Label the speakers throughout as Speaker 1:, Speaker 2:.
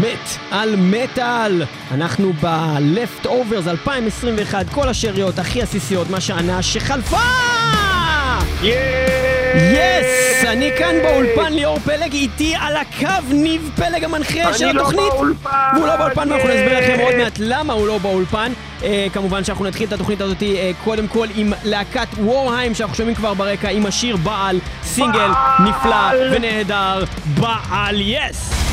Speaker 1: מת על מטאל. אנחנו ב-Left Overs 2021, כל השאריות הכי עסיסיות, מה שענה שחלפה! יס! אני כאן באולפן ליאור פלג, איתי על הקו ניב פלג המנחה של
Speaker 2: אני לא
Speaker 1: התוכנית.
Speaker 2: באולפן!
Speaker 1: והוא לא באולפן ואנחנו. נסביר לכם עוד מעט למה הוא לא באולפן. אה, כמובן שאנחנו נתחיל את התוכנית הזאת אה, קודם כל עם להקת וורהיים שאנחנו שומעים כבר ברקע עם השיר בעל, סינגל! נפלא ונהדר, בעל יס!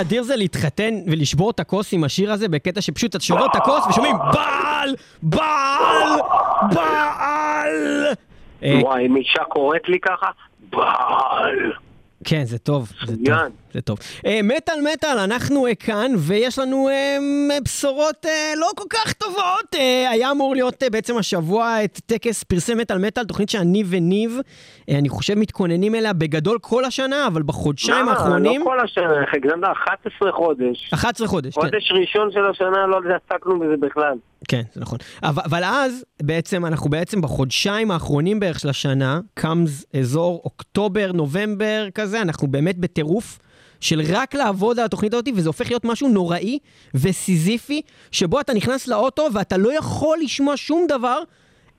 Speaker 1: אדיר זה להתחתן ולשבור את הכוס עם השיר הזה בקטע שפשוט את שוברת את הכוס ושומעים בעל! בעל! בעל! אה,
Speaker 2: וואי, אם אישה קוראת לי ככה, בעל.
Speaker 1: כן, זה טוב, זה טוב. זה טוב. אה, מטאל מטאל, אנחנו אה, כאן, ויש לנו מ- בשורות אה, לא כל כך טובות. אה, היה אמור להיות אה, בעצם השבוע את טקס פרסי מטאל מטאל, תוכנית שאני וניב, אה, אני חושב מתכוננים אליה בגדול כל השנה, אבל בחודשיים
Speaker 2: מה,
Speaker 1: האחרונים,
Speaker 2: לא כל השנה, הגזמת 11 חודש.
Speaker 1: 11 חודש, כן.
Speaker 2: חודש ראשון של השנה לא עסקנו בזה בכלל.
Speaker 1: כן, זה נכון. אבל, אבל אז, בעצם, אנחנו בעצם בחודשיים האחרונים בערך של השנה, קאמס אזור אוקטובר, נובמבר כזה, אנחנו באמת בטירוף של רק לעבוד על התוכנית הזאת, וזה הופך להיות משהו נוראי וסיזיפי, שבו אתה נכנס לאוטו ואתה לא יכול לשמוע שום דבר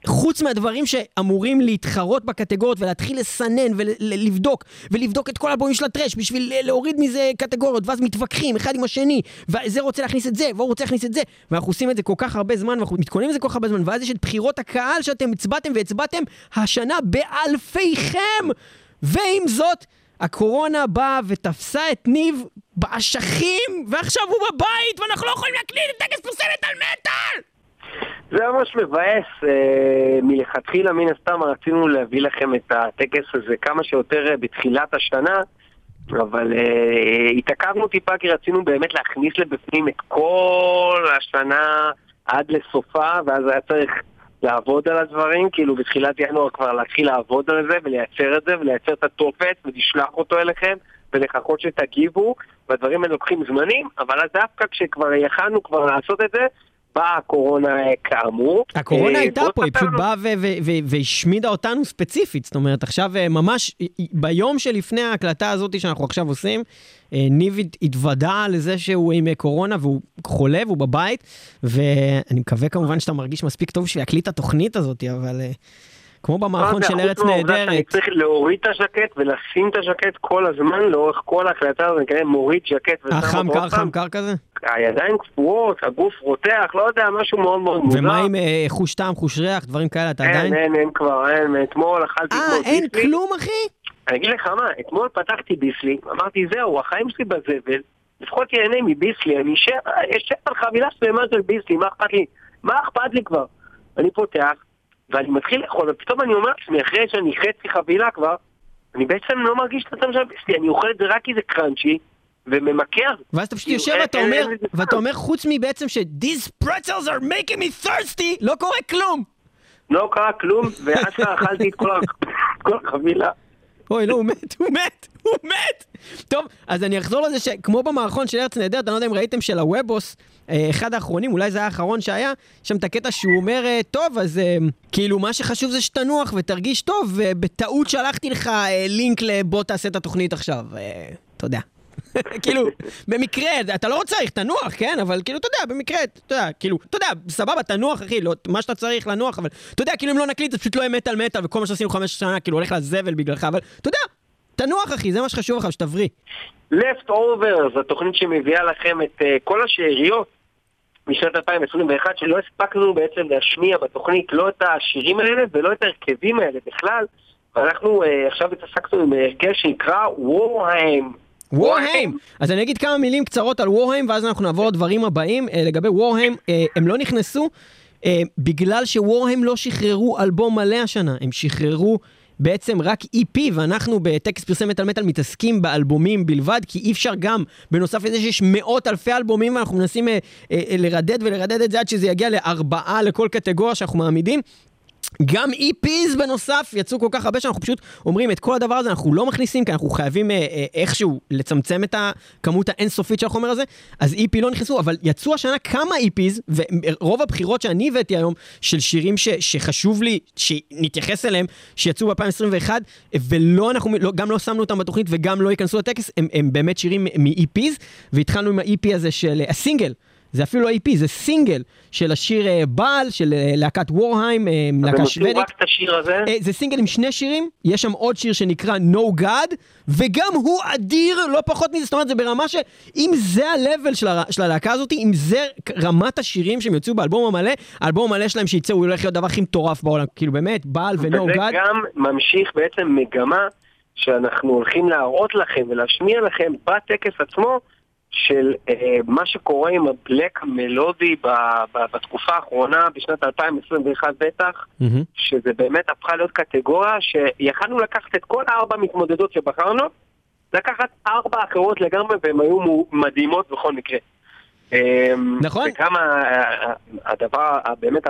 Speaker 1: חוץ מהדברים שאמורים להתחרות בקטגוריות ולהתחיל לסנן ולבדוק, ולבדוק את כל האלבומים של הטרש בשביל להוריד מזה קטגוריות, ואז מתווכחים אחד עם השני, וזה רוצה להכניס את זה, והוא רוצה להכניס את זה, ואנחנו עושים את זה כל כך הרבה זמן, ואנחנו מתכוננים לזה כל כך הרבה זמן, ואז יש את בחירות הקהל שאתם הצבעתם והצבעתם השנה באלפיכם! ועם זאת, הקורונה באה ותפסה את ניב באשכים, ועכשיו הוא בבית, ואנחנו לא יכולים להקליט את טקס פרסמת על מטאל!
Speaker 2: זה ממש מבאס. אה, מלכתחילה, מן הסתם, רצינו להביא לכם את הטקס הזה כמה שיותר אה, בתחילת השנה, אבל אה, התעכבנו טיפה כי רצינו באמת להכניס לבפנים את כל השנה עד לסופה, ואז היה צריך לעבוד על הדברים, כאילו בתחילת ינואר כבר להתחיל לעבוד על זה ולייצר את זה ולייצר את הטופס ולשלוח אותו אליכם ולחכות שתגיבו, והדברים האלה לוקחים זמנים, אבל אז דווקא כשכבר יכלנו כבר לעשות את זה, באה הקורונה כאמור.
Speaker 1: הקורונה אה, הייתה פה, היא פשוט באה והשמידה אותנו ספציפית. זאת אומרת, עכשיו אה, ממש, ביום שלפני ההקלטה הזאת שאנחנו עכשיו עושים, אה, ניב התוודע לזה שהוא עם קורונה והוא חולה והוא בבית, ואני מקווה כמובן שאתה מרגיש מספיק טוב בשביל להקליט את התוכנית הזאת, אבל... כמו במערכון של ארץ נהדרת.
Speaker 2: אני צריך להוריד את הז'קט ולשים את הז'קט כל הזמן לאורך כל ההקלטה הזאת, אני מוריד ז'קט
Speaker 1: ושם אותו חם קר חם קר כזה?
Speaker 2: הידיים קפואות, הגוף רותח, לא יודע, משהו מאוד מאוד מוזר.
Speaker 1: ומה עם אה, חוש טעם, חוש ריח, דברים כאלה, אתה עדיין?
Speaker 2: אין, אין, אין כבר, אין, אתמול אכלתי
Speaker 1: אה, אין כלום אחי?
Speaker 2: אני אגיד לך מה, אתמול פתחתי ביסלי, אמרתי זהו, החיים שלי בזבל, לפחות ייהנה מביסלי, אני אשב על חבילה שלמה של ביסלי, מה אכפת לי? מה אכפת לי כבר? אני פותח, ואני מתחיל לאכול, ופתאום אני אומר לעצמי, אחרי שאני חצי חבילה כבר, אני בעצם לא מרגיש את הטעם של הביסלי, אני אוכל את זה רק כי זה קראנצ'י, וממכר.
Speaker 1: ואז אתה פשוט יושב ואתה אומר, ואתה אומר חוץ מבעצם ש- These pretzels are making me thirsty, לא קורה כלום.
Speaker 2: לא קרה כלום, ואשכרה אכלתי את כל החבילה.
Speaker 1: אוי, לא, הוא מת, הוא מת, הוא מת! טוב, אז אני אחזור לזה שכמו במערכון של ארץ נהדרת, אני לא יודע אם ראיתם של הוובוס, אה, אחד האחרונים, אולי זה היה האחרון שהיה, שם את הקטע שהוא אומר, אה, טוב, אז אה, כאילו, מה שחשוב זה שתנוח ותרגיש טוב, ובטעות שלחתי לך לינק לבוא תעשה את התוכנית עכשיו. אתה יודע. כאילו, במקרה, אתה לא צריך, תנוח, כן? אבל כאילו, אתה יודע, במקרה, אתה יודע, כאילו, אתה יודע, סבבה, תנוח, אחי, לא, מה שאתה צריך לנוח, אבל אתה יודע, כאילו, אם לא נקליט, זה פשוט לא יהיה מטאל מטאל, וכל מה שעשינו חמש שנה, כאילו, הולך לזבל בגללך, אבל אתה יודע, תנוח, אחי, זה מה שחשוב לך, שתבריא.
Speaker 2: Left Over, זו תוכנית שמביאה לכם את uh, כל השאריות משנת 2021, שלא הספקנו בעצם להשמיע בתוכנית לא את השירים האלה ולא את ההרכבים האלה בכלל, ואנחנו uh, עכשיו התעסקנו עם הרכב שנקרא וורהיים.
Speaker 1: וורהיים. אז אני אגיד כמה מילים קצרות על וורהיים, ואז אנחנו נעבור לדברים הבאים. Uh, לגבי וורהיים, uh, הם לא נכנסו uh, בגלל שוורהיים לא שחררו אלבום מלא השנה, הם שחררו... בעצם רק EP, ואנחנו בטקס פרסם מטאל מטאל מתעסקים באלבומים בלבד, כי אי אפשר גם, בנוסף לזה שיש מאות אלפי אלבומים, ואנחנו מנסים אה, אה, לרדד ולרדד את זה עד שזה יגיע לארבעה לכל קטגוריה שאנחנו מעמידים. גם EPs בנוסף, יצאו כל כך הרבה שאנחנו פשוט אומרים את כל הדבר הזה אנחנו לא מכניסים כי אנחנו חייבים אה, אה, איכשהו לצמצם את הכמות האינסופית של החומר הזה, אז EP לא נכנסו, אבל יצאו השנה כמה EPs, ורוב הבחירות שאני הבאתי היום של שירים ש, שחשוב לי שנתייחס אליהם, שיצאו ב-2021, ולא אנחנו, לא, גם לא שמנו אותם בתוכנית וגם לא ייכנסו לטקס, הם, הם באמת שירים מ-EPs, והתחלנו עם ה-EP הזה של הסינגל. זה אפילו לא EP, זה סינגל של השיר uh, בעל, של uh, להקת וורהיים, uh, להקה שוודית.
Speaker 2: רק את השיר הזה? Uh,
Speaker 1: זה סינגל עם שני שירים, יש שם עוד שיר שנקרא No God, וגם הוא אדיר, לא פחות מזה, זאת אומרת, זה ברמה שאם זה ה-level של, הר... של הלהקה הזאת, אם זה רמת השירים שהם יוצאו באלבום המלא, האלבום המלא שלהם שיצא, הוא הולך להיות הדבר הכי מטורף בעולם, כאילו באמת, בעל ו-No God. וזה
Speaker 2: גם ממשיך בעצם מגמה שאנחנו הולכים להראות לכם ולהשמיע לכם בטקס עצמו. של אה, מה שקורה עם הבלק המלודי ב, ב, בתקופה האחרונה, בשנת 2021 בטח, mm-hmm. שזה באמת הפכה להיות קטגוריה שיכלנו לקחת את כל הארבע מתמודדות שבחרנו, לקחת ארבע אחרות לגמרי והן היו מדהימות בכל מקרה.
Speaker 1: אמ, נכון.
Speaker 2: וכמה הדבר, באמת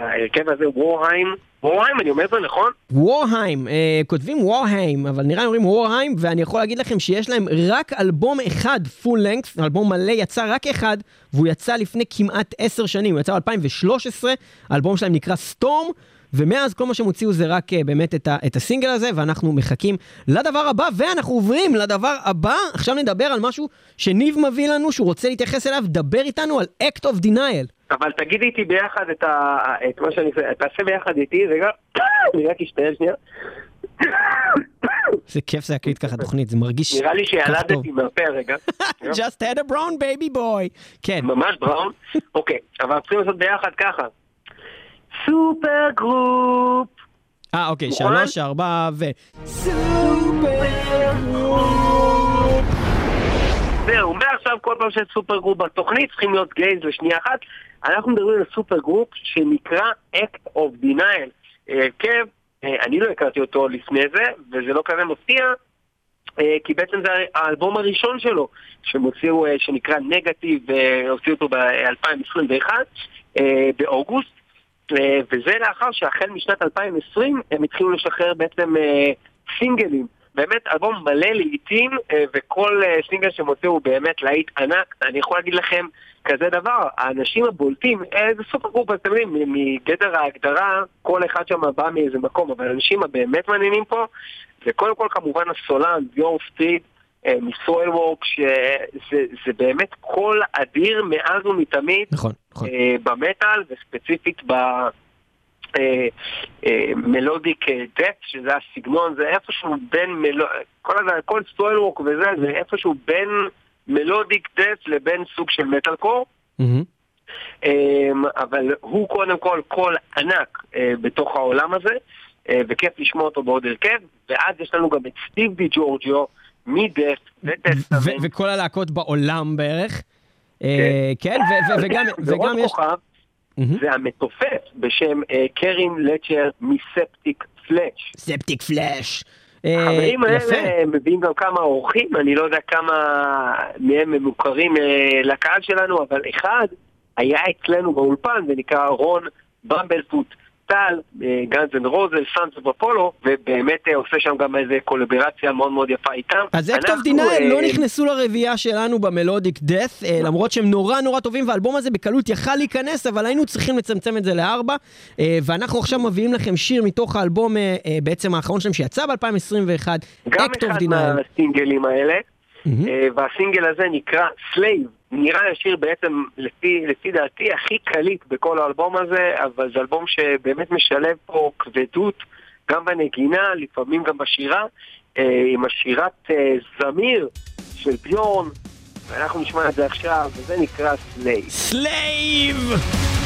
Speaker 2: ההרכב הזה, וורהיים, וורהיים, אני אומר את זה נכון?
Speaker 1: וורהיים, אה, כותבים וורהיים, אבל נראה לי אומרים וורהיים, ואני יכול להגיד לכם שיש להם רק אלבום אחד, פול לנקס, אלבום מלא יצא רק אחד, והוא יצא לפני כמעט עשר שנים, הוא יצא ב-2013, האלבום שלהם נקרא סטורם. ומאז כל מה שהם הוציאו זה רק uh, באמת את, ה, את הסינגל הזה, ואנחנו מחכים לדבר הבא, ואנחנו עוברים לדבר הבא. עכשיו נדבר על משהו שניב מביא לנו, שהוא רוצה להתייחס אליו, דבר איתנו על Act of Denial.
Speaker 2: אבל תגידי איתי ביחד את, ה... את מה שאני תעשה ביחד איתי, רגע, אני רק אשתעל שנייה.
Speaker 1: זה כיף זה להקליט ככה תוכנית, זה מרגיש
Speaker 2: נראה לי. שילדתי מהפה רגע.
Speaker 1: Just had a brown baby boy. כן.
Speaker 2: ממש brown. אוקיי, אבל צריכים לעשות ביחד ככה. supergroup.
Speaker 1: אה, אוקיי? שלוש, ארבע, ו... סופר
Speaker 2: זהו, מעכשיו כל פעם שיש supergroup בתוכנית צריכים להיות gays לשנייה אחת. אנחנו מדברים על supergroup שנקרא Act of Denial. אה, הרכב, אה, אני לא הכרתי אותו לפני זה, וזה לא כזה מפתיע, אה, כי בעצם זה האלבום הראשון שלו, שהם הוציאו, אה, שנקרא נגטיב, והוציאו אותו ב-2021, באוגוסט. אה, וזה לאחר שהחל משנת 2020 הם התחילו לשחרר בעצם אה, סינגלים. באמת אלבום מלא להיטים, אה, וכל סינגל הוציאו הוא באמת להיט ענק. אני יכול להגיד לכם כזה דבר, האנשים הבולטים, זה supergroup, אתם יודעים, מגדר ההגדרה, כל אחד שם בא מאיזה מקום, אבל האנשים הבאמת מעניינים פה, זה קודם כל כמובן הסולן, ביורן סטריד, מ Soilwork, שזה זה באמת קול אדיר מאז ומתמיד.
Speaker 1: נכון, נכון.
Speaker 2: אה, במטאל, וספציפית ב melodic death, שזה הסגנון, זה איפשהו בין מלו... כל, הזה- כל Soilwork וזה, זה איפשהו בין melodic death לבין סוג של מטאל קור. אמ, אבל הוא קודם כל קול ענק אה, בתוך העולם הזה, אה, וכיף לשמוע אותו בעוד הרכב, ואז יש לנו גם את סטיב די ג'ורג'יו מ Death
Speaker 1: ו
Speaker 2: Testament.
Speaker 1: וכל הלהקות בעולם בערך. אה, כן, ו- וגם יש...
Speaker 2: זה המתופף בשם אה, קרים לכנר מ
Speaker 1: Septicflesh. Septicflesh. אה,
Speaker 2: החברים. האלה מביאים גם כמה אורחים, אני לא יודע כמה מהם הם מוכרים לקהל שלנו, אבל אחד היה אצלנו באולפן ונקרא רון Bumblefoot טל, Guns N' Roses, Sons of Apollo, ובאמת אה, עושה שם גם איזה קולבורציה מאוד מאוד יפה איתם.
Speaker 1: אז Act
Speaker 2: of
Speaker 1: Denial
Speaker 2: אה,
Speaker 1: לא נכנסו לרביעייה שלנו ב melodic death, למרות שהם נורא נורא טובים, והאלבום הזה בקלות יכל להיכנס, אבל היינו צריכים לצמצם את זה לארבע. אה, ואנחנו עכשיו מביאים לכם שיר מתוך האלבום אה, אה, בעצם האחרון שלהם שיצא ב-2021,
Speaker 2: גם
Speaker 1: Act
Speaker 2: of
Speaker 1: Denial.
Speaker 2: מהסינגלים האלה, אה, והסינגל הזה נקרא Slave. נראה לי השיר בעצם, לפי, לפי דעתי, הכי קליט בכל האלבום הזה, אבל זה אלבום שבאמת משלב פה כבדות, גם בנגינה, לפעמים גם בשירה, אה, עם השירת אה, זמיר של ביורן, ואנחנו נשמע את זה עכשיו, וזה נקרא
Speaker 3: Slave.
Speaker 1: Slave!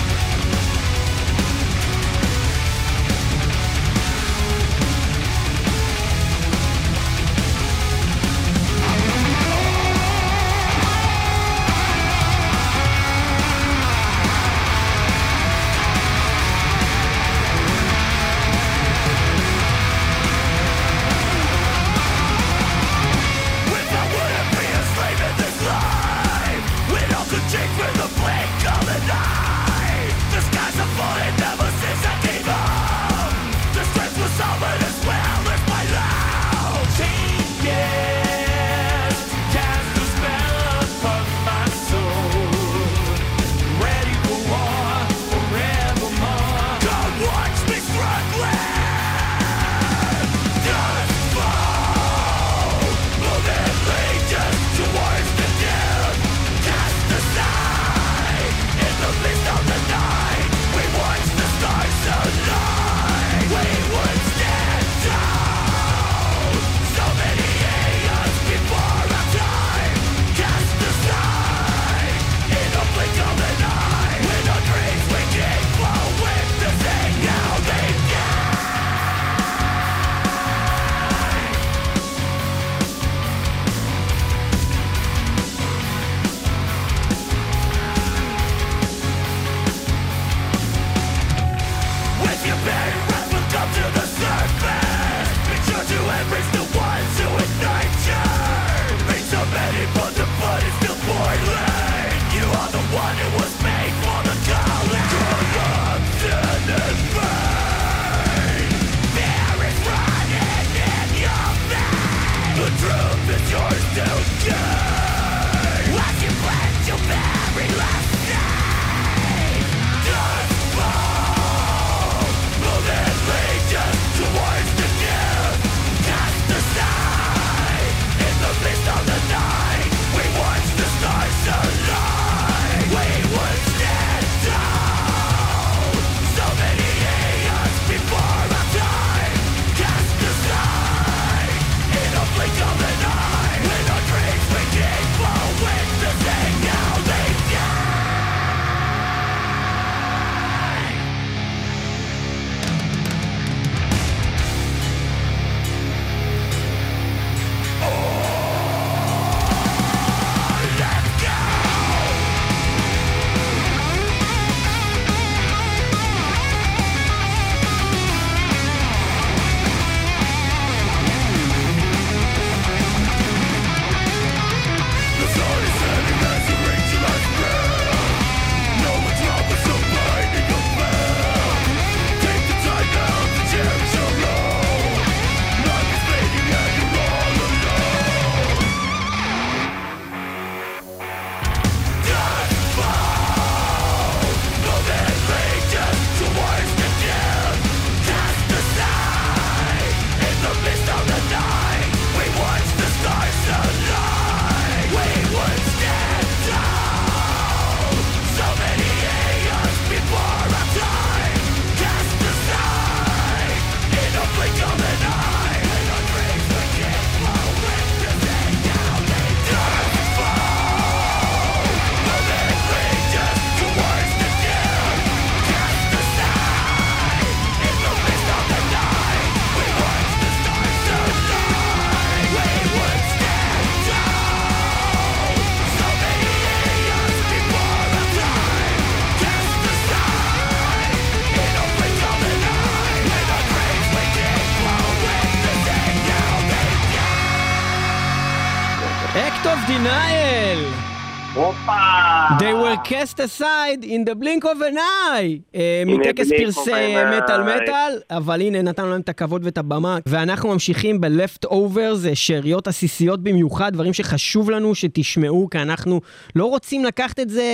Speaker 1: Cast aside in the blink of an eye. אה, מטקס פרסי מטאל. מטאל, אבל הנה נתנו להם את הכבוד ואת הבמה, ואנחנו ממשיכים ב-left over, זה שאריות עסיסיות במיוחד, דברים שחשוב לנו שתשמעו, כי אנחנו לא רוצים לקחת את זה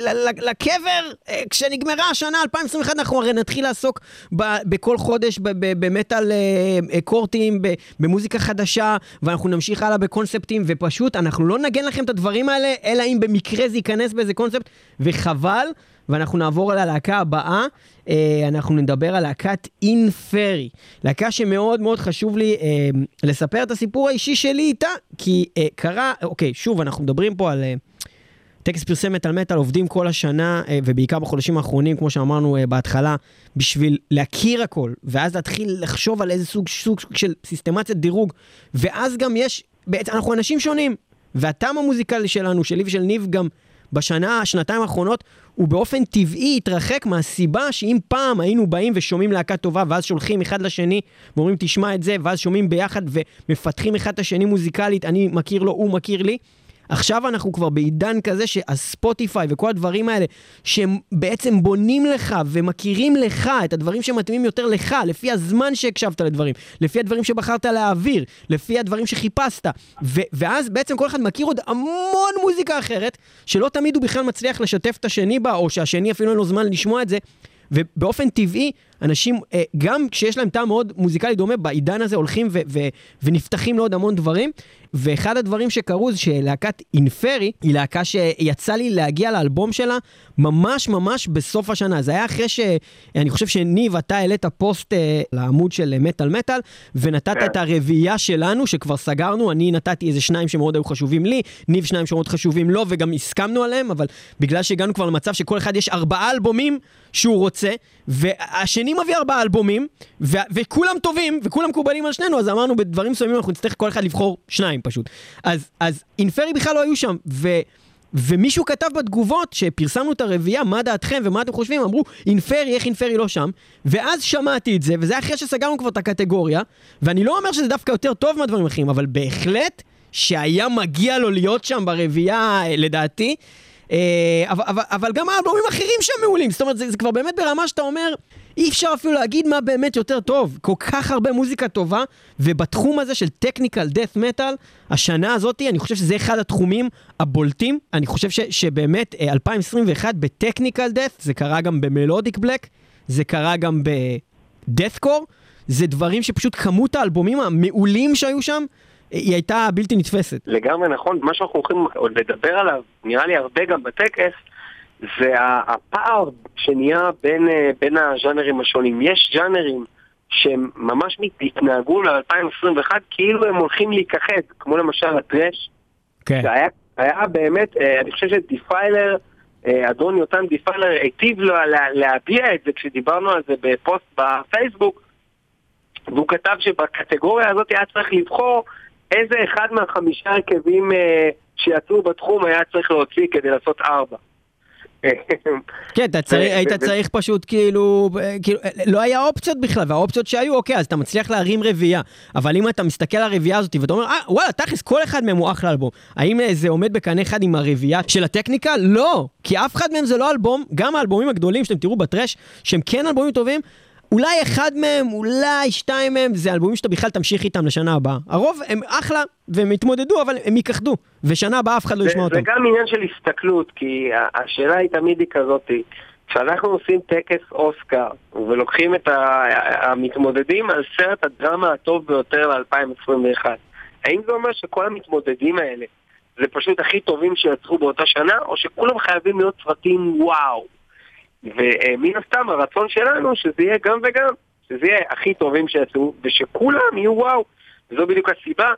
Speaker 1: ל- לקבר. אה, כשנגמרה השנה 2021, אנחנו הרי נתחיל לעסוק בכל חודש במטאל אה, אה, קורטים, במוזיקה חדשה, ואנחנו נמשיך הלאה בקונספטים, ופשוט אנחנו לא נגן לכם את הדברים האלה, אלא אם במקרה זה ייכנס באיזה קונספט, וחבל. ואנחנו נעבור על הלהקה הבאה, אה, אנחנו נדבר על להקת אינפרי. להקה שמאוד מאוד חשוב לי אה, לספר את הסיפור האישי שלי איתה, כי אה, קרה, אוקיי, שוב, אנחנו מדברים פה על... אה, טקס פרסי מטאל מטאל עובדים כל השנה, אה, ובעיקר בחודשים האחרונים, כמו שאמרנו אה, בהתחלה, בשביל להכיר הכל, ואז להתחיל לחשוב על איזה סוג, סוג של סיסטמציית דירוג, ואז גם יש, בעצם אנחנו אנשים שונים, והטעם המוזיקלי שלנו, שלי ושל ניב גם בשנה, שנתיים האחרונות, הוא באופן טבעי התרחק מהסיבה שאם פעם היינו באים ושומעים להקה טובה, ואז שולחים אחד לשני, ואומרים תשמע את זה, ואז שומעים ביחד ומפתחים אחד את השני מוזיקלית, אני מכיר לו, הוא מכיר לי. עכשיו אנחנו כבר בעידן כזה שהספוטיפיי וכל הדברים האלה, שהם בעצם בונים לך ומכירים לך את הדברים שמתאימים יותר לך, לפי הזמן שהקשבת לדברים, לפי הדברים שבחרת להעביר, לפי הדברים שחיפשת. ו- ואז בעצם כל אחד מכיר עוד המון מוזיקה אחרת, שלא תמיד הוא בכלל מצליח לשתף את השני בה, או שהשני אפילו אין לו זמן לשמוע את זה. ובאופן טבעי, אנשים, אה, גם כשיש להם טעם מאוד מוזיקלי דומה, בעידן הזה הולכים ו- ו- ונפתחים לעוד המון דברים. ואחד הדברים שקרו זה שלהקת אינפרי, היא להקה שיצא לי להגיע לאלבום שלה ממש ממש בסוף השנה. זה היה אחרי ש... אני חושב שניב, אתה העלית פוסט אה, לעמוד של מטאל מטאל, ונתת
Speaker 2: כן.
Speaker 1: את הרביעייה שלנו, שכבר סגרנו, אני נתתי איזה שניים שמאוד היו חשובים לי, ניב שניים שמאוד חשובים לו, וגם הסכמנו עליהם, אבל בגלל שהגענו כבר למצב שכל אחד יש ארבעה אלבומים שהוא רוצה, והשני מביא ארבעה אלבומים, ו- וכולם טובים, וכולם מקובלים על שנינו, אז אמרנו בדברים מסוימים אנחנו נצטרך כל אחד לבחור שניים פשוט. אז, אז אינפרי בכלל לא היו שם, ו... ומישהו כתב בתגובות שפרסמנו את הרביעייה, מה דעתכם ומה אתם חושבים, אמרו, אינפרי, איך אינפרי לא שם? ואז שמעתי את זה, וזה אחרי שסגרנו כבר את הקטגוריה, ואני לא אומר שזה דווקא יותר טוב מהדברים האחרים, אבל בהחלט שהיה מגיע לו להיות שם ברביעייה, אה, לדעתי. אה, אבל, אבל, אבל גם האלבומים האחרים שם מעולים, זאת אומרת, זה, זה כבר באמת ברמה שאתה אומר, אי אפשר אפילו להגיד מה באמת יותר טוב. כל כך הרבה מוזיקה טובה, ובתחום הזה של טכניקל דאט מטאל, השנה הזאת, אני חושב שזה אחד התחומים הבולטים. אני חושב ש, שבאמת, אה, 2021 בטכניקל דאט, זה קרה גם במלודיק בלק, זה קרה גם בדאטקור, זה דברים שפשוט כמות האלבומים המעולים שהיו שם, אה, היא הייתה בלתי נתפסת.
Speaker 2: לגמרי נכון, מה שאנחנו הולכים עוד לדבר עליו, נראה לי הרבה גם בטקס, זה הפער שנהיה בין, אה, בין הז'אנרים השונים. יש ז'אנרים שהם ממש התנהגו ל-2021 כאילו הם הולכים להיכחד, כמו למשל הטרש,
Speaker 1: כן.
Speaker 2: שהיה היה באמת, אה, אני חושב שדיפיילר, אה, אדון יותם Defiler היטיב לו לה- להביע את זה כשדיברנו על זה בפוסט בפייסבוק, והוא כתב שבקטגוריה הזאת היה צריך לבחור איזה אחד מהחמישה הרכבים אה, שיצאו בתחום היה צריך להוציא כדי לעשות ארבע.
Speaker 1: כן, אתה צריך, היית צריך פשוט כאילו, אה, כאילו, אה, לא היה אופציות בכלל, והאופציות שהיו, אוקיי, אז אתה מצליח להרים רביעייה. אבל אם אתה מסתכל על הרביעייה הזאת ואתה אומר, אה, וואלה, תכלס, כל אחד מהם הוא אחלה אלבום. האם אה, זה עומד בקנה אחד עם הרביעייה של הטכניקה? לא, כי אף אחד מהם זה לא אלבום, גם האלבומים הגדולים שאתם תראו בטרש, שהם כן אלבומים טובים, אולי אחד מהם, אולי שתיים מהם, זה אלבומים שאתה בכלל תמשיך איתם לשנה הבאה. הרוב הם אחלה, והם יתמודדו, אבל הם ייכחדו. ושנה הבאה אף אחד לא
Speaker 2: זה,
Speaker 1: ישמע
Speaker 2: זה
Speaker 1: אותם.
Speaker 2: גם עניין של הסתכלות, כי השאלה היא תמיד היא כזאתי, כשאנחנו עושים טקס אוסקר ולוקחים את המתמודדים על סרט הדרמה הטוב ביותר ל-2021, האם זה אומר שכל המתמודדים האלה זה פשוט הכי טובים שיצרו באותה שנה, או שכולם חייבים להיות סרטים וואו? ומן הסתם הרצון שלנו שזה יהיה גם וגם, שזה יהיה הכי טובים שיצאו, ושכולם יהיו וואו. וזו בדיוק הסיבה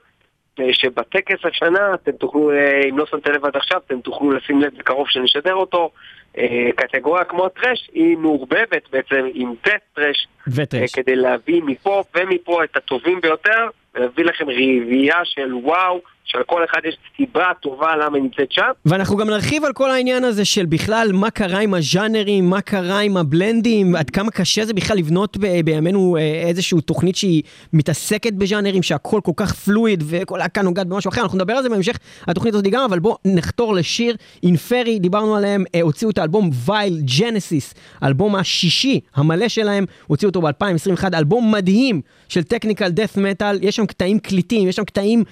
Speaker 2: אה, שבטקס השנה אתם תוכלו, אה, אם לא שמתם לב עד עכשיו, אתם תוכלו לשים לב בקרוב שנשדר אותו. אה, קטגוריה כמו טרש היא מעורבבת בעצם עם טסט טרש,
Speaker 1: וטרש.
Speaker 2: כדי להביא מפה ומפה את הטובים ביותר, ולהביא לכם רביעייה של וואו, שלכל אחד יש סיבה טובה למה היא נמצאת שם.
Speaker 1: ואנחנו גם נרחיב על כל העניין הזה של בכלל מה קרה עם הז'אנרים, מה קרה עם הבלנדים, עד כמה קשה זה בכלל לבנות ב- בימינו אה, איזושהי תוכנית שהיא מתעסקת בז'אנרים, שהכל כל כך פלואיד וכל להקה נוגעת במשהו אחר, אנחנו נדבר על זה בהמשך התוכנית הזאת גם, אבל בואו נחתור לשיר. אינפרי, דיברנו עליהם, אה, הוציאו את האלבום וייל ג'נסיס, האלבום השישי המלא שלהם, הוציאו אותו ב-2021, אלבום מדהים של טכניקל דף מטאל, יש שם קטעים קליטים, יש שם קטעים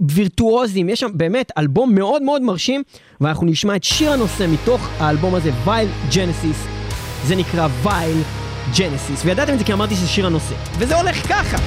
Speaker 1: וירטואוזים, יש שם באמת אלבום מאוד מאוד מרשים, ואנחנו נשמע את שיר הנושא מתוך האלבום הזה, וייל ג'נסיס. זה נקרא וייל ג'נסיס, וידעתם את זה כי אמרתי שזה שיר הנושא. וזה הולך ככה!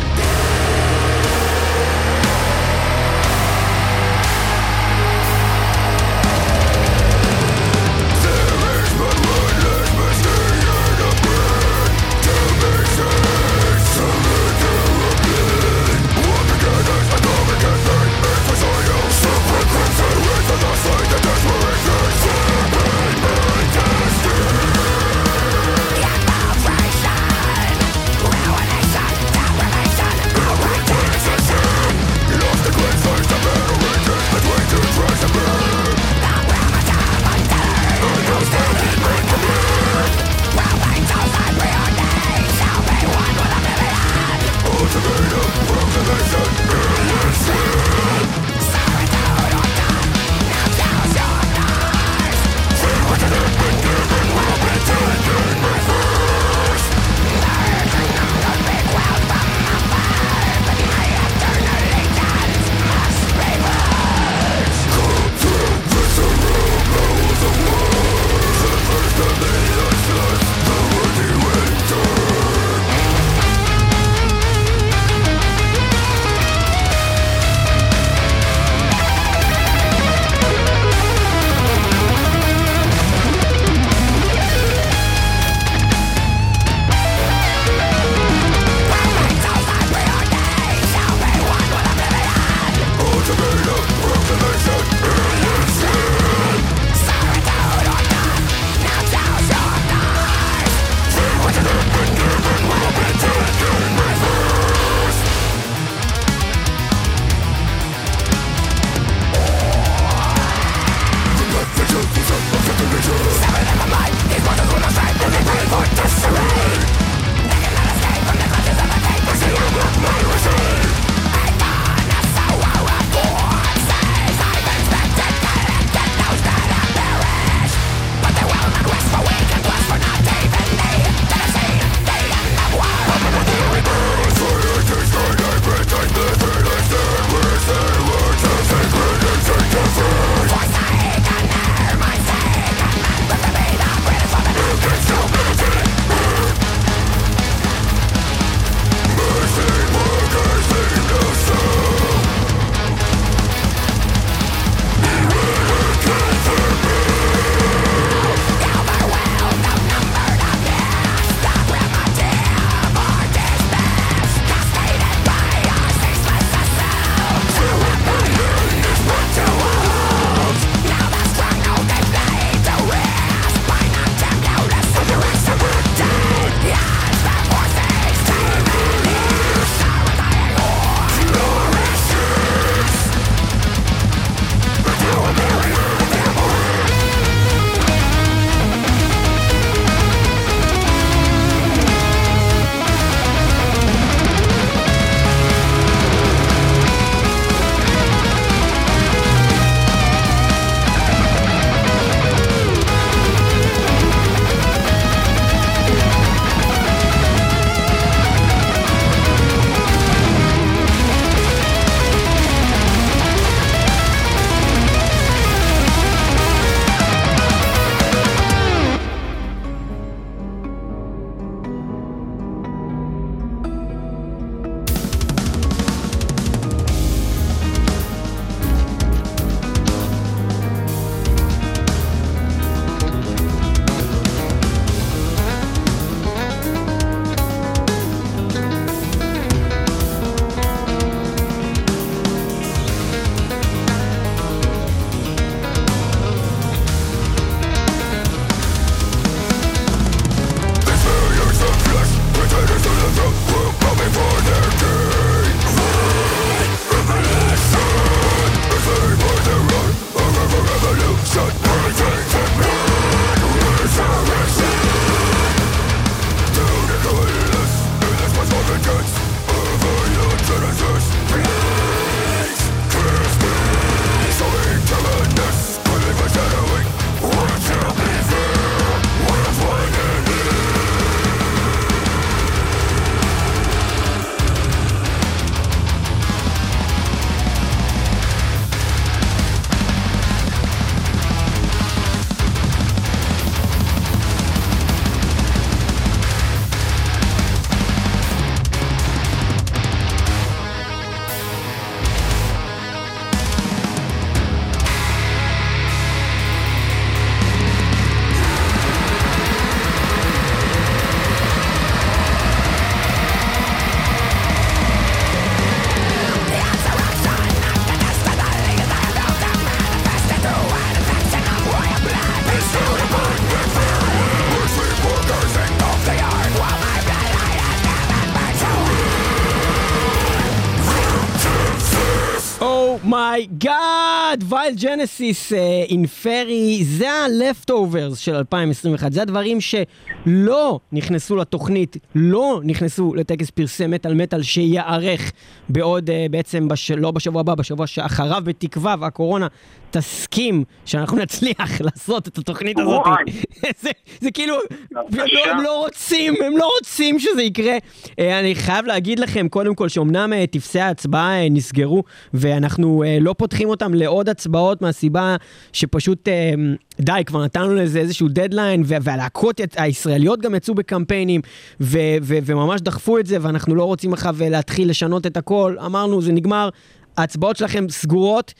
Speaker 1: גאד! וייל ג'נסיס אינפרי, זה ה-Leftovers של 2021. זה הדברים שלא נכנסו לתוכנית, לא נכנסו לטקס פרסי מטאל מטאל שייערך בעוד, uh, בעצם, בש... לא בשבוע הבא, בשבוע שאחריו, בתקווה, והקורונה תסכים שאנחנו נצליח לעשות את התוכנית הזאת. זה, זה כאילו, לא, הם לא רוצים, הם לא רוצים שזה יקרה. Uh, אני חייב להגיד לכם, קודם כל, שאומנם uh, טפסי ההצבעה uh, נסגרו, ואנחנו uh, לא פותחים אותם לעוד הצבעות מהסיבה שפשוט... Uh, די, כבר נתנו לזה איזשהו דדליין, והלהקות הישראליות גם יצאו בקמפיינים, וממש דחפו את זה, ואנחנו לא רוצים עכשיו להתחיל לשנות את הכל. אמרנו, זה נגמר, ההצבעות שלכם סגורות.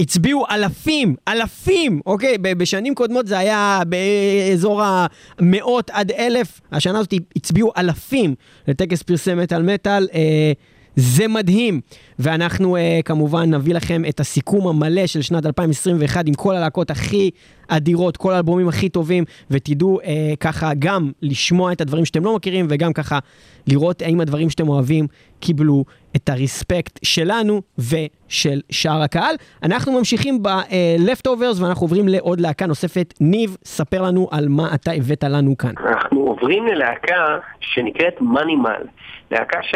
Speaker 1: הצביעו אלפים, אלפים, אוקיי? בשנים קודמות זה היה באזור המאות עד אלף, השנה הזאת הצביעו אלפים לטקס פרסי מטאל מטאל. אה, זה מדהים. ואנחנו uh, כמובן נביא לכם את הסיכום המלא של שנת 2021 עם כל הלהקות הכי אדירות, כל האלבומים הכי טובים, ותדעו uh, ככה גם לשמוע את הדברים שאתם לא מכירים, וגם ככה לראות האם הדברים שאתם אוהבים קיבלו את הרספקט שלנו ושל שאר הקהל. אנחנו ממשיכים ב-Leftovers ואנחנו עוברים לעוד להקה נוספת. ניב, ספר לנו על מה אתה הבאת לנו כאן.
Speaker 2: אנחנו עוברים ללהקה שנקראת מנימל. להקה ש...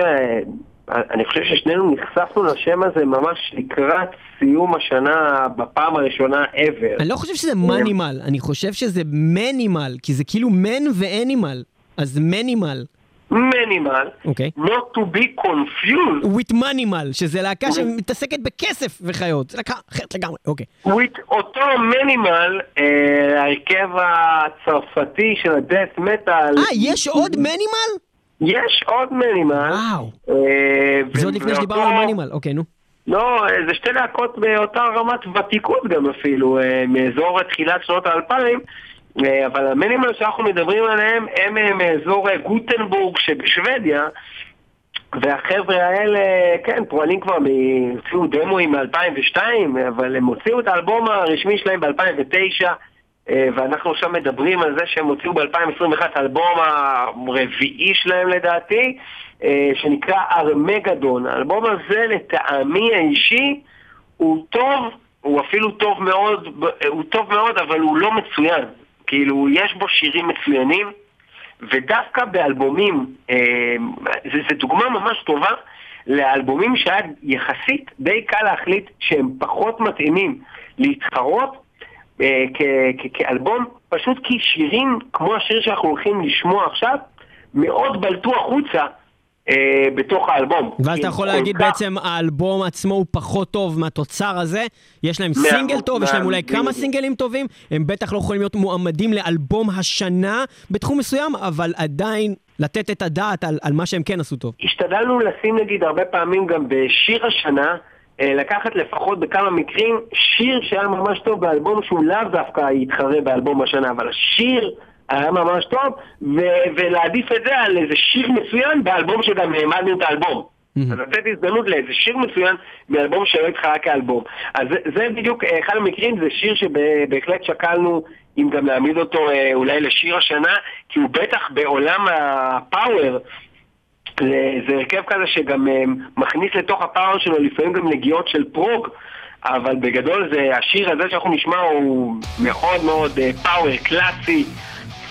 Speaker 2: אני חושב ששנינו נחשפנו לשם הזה ממש לקראת סיום השנה בפעם הראשונה ever.
Speaker 1: אני לא חושב שזה מנימל, אני חושב שזה מנימל, כי זה כאילו מן ואנימל, אז מנימל.
Speaker 2: מנימל,
Speaker 1: אוקיי.
Speaker 2: not to be confused.
Speaker 1: with מנימל, שזה להקה שמתעסקת בכסף וחיות, זה להקה אחרת לגמרי, אוקיי.
Speaker 2: with אותו מנימל, אה, ההרכב הצרפתי של הדאט מטאל.
Speaker 1: אה, יש עוד מנימל?
Speaker 2: יש עוד מנימל.
Speaker 1: וואו. אה, זה עוד לפני שדיברנו על מנימל, אוקיי, נו.
Speaker 2: לא, זה שתי להקות באותה רמת ותיקות גם אפילו, אה, מאזור תחילת שנות האלפיים. אה, אבל המנימל שאנחנו מדברים עליהם הם מאזור גוטנבורג שבשוודיה. והחבר'ה האלה, כן, פועלים כבר, הוציאו דמואים מ-2002, אבל הם הוציאו את האלבום הרשמי שלהם ב-2009. אה, ואנחנו עכשיו מדברים על זה שהם הוציאו ב-2021 האלבום הרביעי שלהם לדעתי, אה, שנקרא ארמגדון. האלבום הזה לטעמי האישי הוא טוב, הוא אפילו טוב מאוד, הוא טוב מאוד אבל הוא לא מצוין. כאילו, יש בו שירים מצוינים, ודווקא באלבומים, אה, זו דוגמה ממש טובה לאלבומים שהיה יחסית די קל להחליט שהם פחות מתאימים להתחרות אה, כאלבום, פשוט כי שירים כמו השיר שאנחנו הולכים לשמוע עכשיו, מאוד בלטו החוצה אה, בתוך האלבום.
Speaker 1: ואז אתה יכול להגיד כך... בעצם האלבום עצמו הוא פחות טוב מהתוצר הזה, יש להם סינגל טוב, יש להם אולי כמה סינגלים טובים, הם בטח לא יכולים להיות מועמדים לאלבום השנה בתחום מסוים, אבל עדיין לתת את הדעת על, על מה שהם כן עשו טוב.
Speaker 2: השתדלנו לשים נגיד הרבה פעמים גם בשיר השנה, אה, לקחת לפחות בכמה מקרים שיר שהיה ממש טוב באלבום שהוא לאו דווקא יתחרה באלבום השנה, אבל השיר היה ממש טוב, ו- ולהעדיף את זה על איזה שיר מצוין באלבום שגם העמדנו את האלבום. Mm-hmm. אז לתת הזדמנות לאיזה שיר מצוין באלבום שלא התחרה כאלבום. אז זה, זה בדיוק אה, אחד המקרים, זה שיר שבהחלט שקלנו אם גם להעמיד אותו אה, אולי לשיר השנה, כי הוא בטח בעולם ה power זה הרכב כזה שגם אה, מכניס לתוך ה power שלו לפעמים גם נגיעות של prog, אבל בגדול זה, השיר הזה שאנחנו נשמע הוא מאוד מאוד power, קלאסי,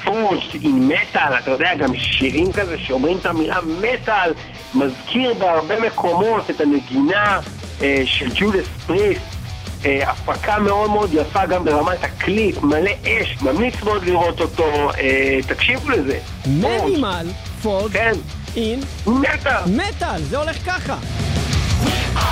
Speaker 2: פוש, עם מטאל, אתה יודע, גם שירים כזה שאומרים את המילה מטאל, מזכיר בהרבה מקומות את הנגינה אה, של Judas Priest. אה, הפקה מאוד מאוד יפה גם ברמת הקליפ, מלא אש, ממליץ מאוד לראות אותו, אה, תקשיבו לזה.
Speaker 1: מנימל, פוג,
Speaker 2: כן.
Speaker 1: אין,
Speaker 2: מטאל.
Speaker 1: מטאל, זה הולך ככה. מת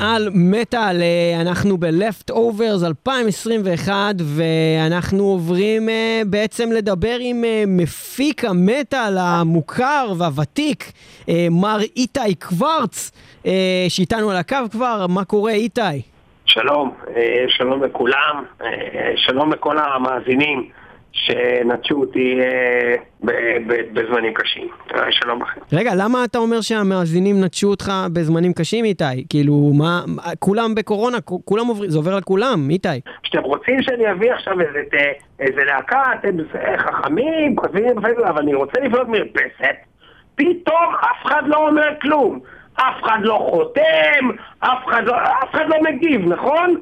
Speaker 1: על מטאל, אנחנו ב-Left Overs 2021 ואנחנו עוברים uh, בעצם לדבר עם uh, מפיק המטאל המוכר והוותיק, מר איתי קוורץ, שאיתנו על הקו כבר, מה קורה איתי?
Speaker 2: שלום, שלום לכולם, שלום לכל המאזינים. שנטשו אותי אה, בזמנים קשים. אה, שלום לכם.
Speaker 1: רגע, למה אתה אומר שהמאזינים נטשו אותך בזמנים קשים, איתי? כאילו, מה, כולם בקורונה, כולם עוברים, זה עובר לכולם, איתי.
Speaker 2: כשאתם רוצים שאני אביא עכשיו איזה, איזה להקה, אתם חכמים, כותבים, אבל אני רוצה לבנות מרפסת, פתאום אף אחד לא אומר כלום. אף אחד לא חותם, אף אחד לא, אף אחד לא מגיב, נכון?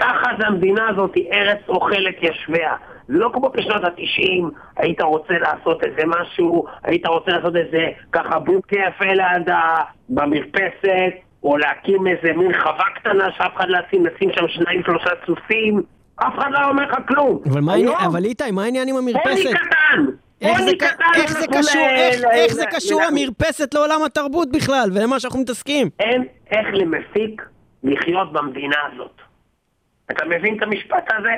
Speaker 2: ככה זה המדינה הזאת, ארץ אוכלת ישביה. זה לא כמו בשנות התשעים, היית רוצה לעשות איזה משהו, היית רוצה לעשות איזה ככה בוק יפה ליד במרפסת, או להקים איזה מין חווה קטנה שאף אחד לא ישים, לשים שם שניים שלושה סוסים, אף אחד לא אומר לך כלום.
Speaker 1: אבל, מה היום, אבל איתי, מה העניין עם המרפסת?
Speaker 2: פוני קטן! איך זה,
Speaker 1: איך זה קשור, איך, איך זה קשור המרפסת לעולם התרבות בכלל, ולמה שאנחנו מתעסקים?
Speaker 2: אין איך למפיק לחיות במדינה הזאת. אתה מבין את המשפט הזה?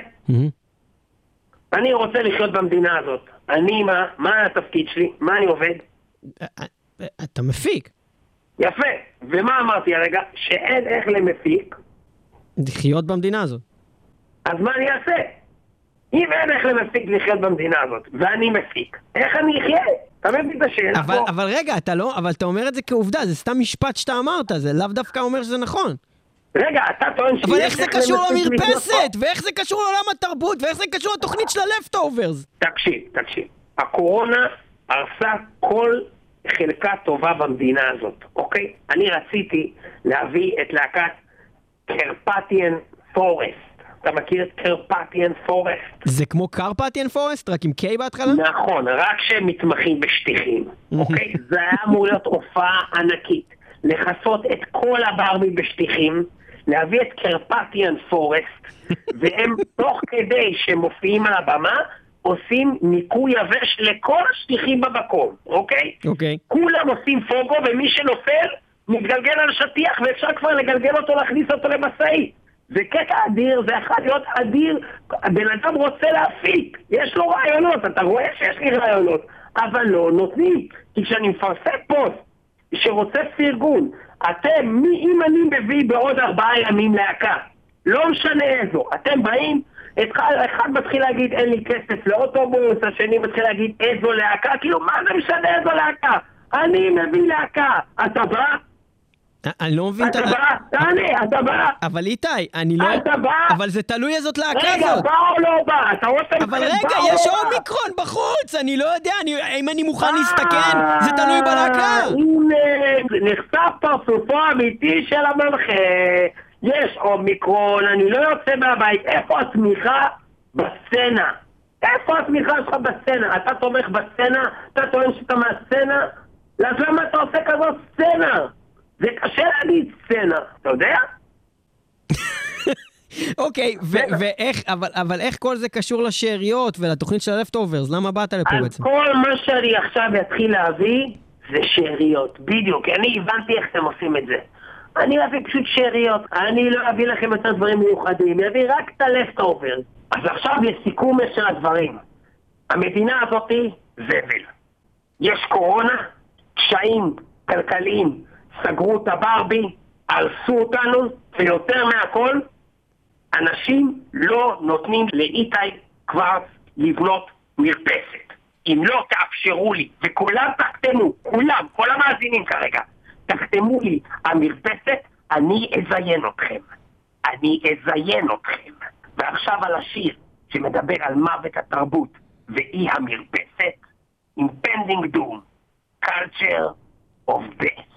Speaker 2: אני רוצה לחיות במדינה הזאת. אני מה? מה התפקיד שלי? מה אני עובד?
Speaker 1: אתה מפיק.
Speaker 2: יפה. ומה אמרתי הרגע? שאין איך למפיק.
Speaker 1: לחיות במדינה הזאת.
Speaker 2: אז מה אני אעשה? אם אין איך למפיק לחיות במדינה הזאת, ואני מפיק, איך אני אחיה? אתה מבין את השאלה
Speaker 1: אבל, פה? אבל רגע, אתה לא, אבל אתה אומר את זה כעובדה, זה סתם משפט שאתה אמרת, זה לאו דווקא אומר שזה נכון.
Speaker 2: רגע, אתה טוען שיש...
Speaker 1: אבל איך זה קשור למרפסת? ואיך זה קשור לעולם התרבות? ואיך זה קשור לתוכנית של ה-Leftovers?
Speaker 2: תקשיב, תקשיב. הקורונה הרסה כל חלקה טובה במדינה הזאת, אוקיי? אני רציתי להביא את להקת Carpathian Forest. אתה מכיר את Carpathian Forest?
Speaker 1: זה כמו Carpathian Forest? רק עם K בהתחלה?
Speaker 2: נכון, רק שהם מתמחים בשטיחים, אוקיי? זה היה אמור להיות הופעה ענקית. לכסות את כל הברבי בשטיחים, להביא את קרפטיאן פורסט, והם תוך כדי שהם מופיעים על הבמה, עושים ניקוי יבש לכל השטיחים במקום, אוקיי?
Speaker 1: אוקיי.
Speaker 2: כולם עושים פוגו, ומי שנופל, מתגלגל על שטיח, ואפשר כבר לגלגל אותו, להכניס אותו למשאית. זה קטע אדיר, זה יכול להיות אדיר. הבן אדם רוצה להפיק, יש לו רעיונות, אתה רואה שיש לי רעיונות, אבל לא נותנים. כי כשאני מפרסם פוסט שרוצה פרגון, אתם, מי אם אני מביא בעוד ארבעה ימים להקה, לא משנה איזו, אתם באים, אחד, אחד מתחיל להגיד אין לי כסף לאוטובוס, השני מתחיל להגיד איזו להקה, כאילו מה זה משנה איזו להקה? אני מביא להקה, אתה בא?
Speaker 1: אני לא מבין
Speaker 2: את ה... אתה בא? תענה, אתה בא?
Speaker 1: אבל איתי, אני לא...
Speaker 2: אתה בא?
Speaker 1: אבל זה תלוי איזות להקה זאת.
Speaker 2: רגע, בא או לא בא? אתה רוצה...
Speaker 1: אבל רגע, יש לא אומיקרון בחוץ, אני לא יודע, אם אני מוכן להסתכן, זה תלוי בלהקה.
Speaker 2: נחשף פרצופו האמיתי של המנחה. יש אומיקרון, אני לא יוצא מהבית. איפה התמיכה? בסצנה. איפה התמיכה שלך בסצנה? אתה תומך בסצנה? אתה טוען שאתה מהסצנה? אז למה אתה עושה כזאת סצנה? זה קשה להגיד סצנה, אתה יודע?
Speaker 1: אוקיי, ואיך, אבל, אבל איך כל זה קשור לשאריות ולתוכנית של הלפטוברס? למה באת לפה בעצם?
Speaker 2: כל מה שאני עכשיו אתחיל להביא זה שאריות, בדיוק. אני הבנתי איך אתם עושים את זה. אני אביא פשוט שאריות, אני לא אביא לכם יותר דברים מיוחדים, אני אביא רק את הלפטוברס. אז עכשיו לסיכום של הדברים. המדינה הזאתי זבל. יש קורונה, קשיים כלכליים, סגרו את הברבי, הרסו אותנו, ויותר מהכל, אנשים לא נותנים לאיתי קוורץ לבנות מרפסת. אם לא תאפשרו לי, וכולם תחתמו, כולם, כל המאזינים כרגע, תחתמו לי, המרפסת, אני אזיין אתכם. אני אזיין אתכם. ועכשיו על השיר שמדבר על מוות התרבות ואי המרפסת, Impending Doom, Culture of Death.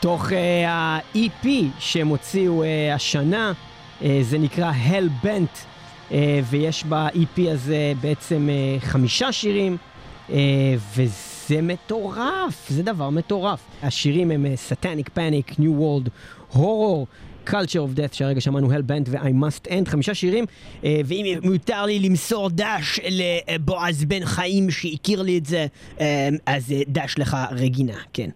Speaker 1: מתוך uh, ה-EP שהם הוציאו uh, השנה, uh, זה נקרא Hell Bent, uh, ויש ב-EP הזה בעצם uh, חמישה שירים, uh, וזה מטורף, זה דבר מטורף. השירים הם uh, Satanic Panic, New World, Horror, Culture of Death, שהרגע שמענו Hellbent ו-I Must End, חמישה שירים, אה, ואם מותר לי למסור דש לבועז בן חיים שהכיר לי את זה, אה, אז אה, דש לך רגינה, כן.